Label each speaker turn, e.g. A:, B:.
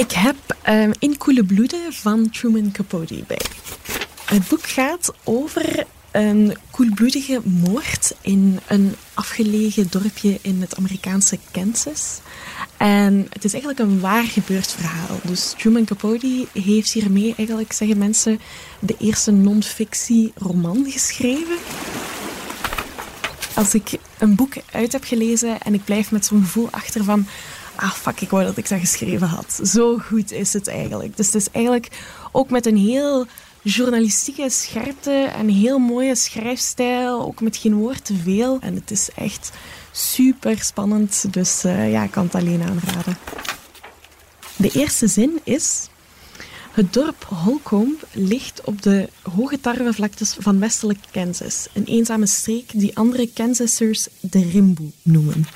A: Ik heb um, In Koele Bloeden van Truman Capote bij. Het boek gaat over een koelbloedige moord in een afgelegen dorpje in het Amerikaanse Kansas. En het is eigenlijk een waar gebeurd verhaal. Dus Truman Capote heeft hiermee eigenlijk, zeggen mensen, de eerste non-fictie roman geschreven. Als ik een boek uit heb gelezen en ik blijf met zo'n gevoel achter van ah fuck, ik wou dat ik dat geschreven had. Zo goed is het eigenlijk. Dus het is eigenlijk ook met een heel journalistieke scherpte en heel mooie schrijfstijl, ook met geen woord te veel. En het is echt super spannend, dus uh, ja, ik kan het alleen aanraden. De eerste zin is... Het dorp Holcomb ligt op de hoge tarwevlaktes van westelijk Kansas. Een eenzame streek die andere Kansasers de Rimboe noemen.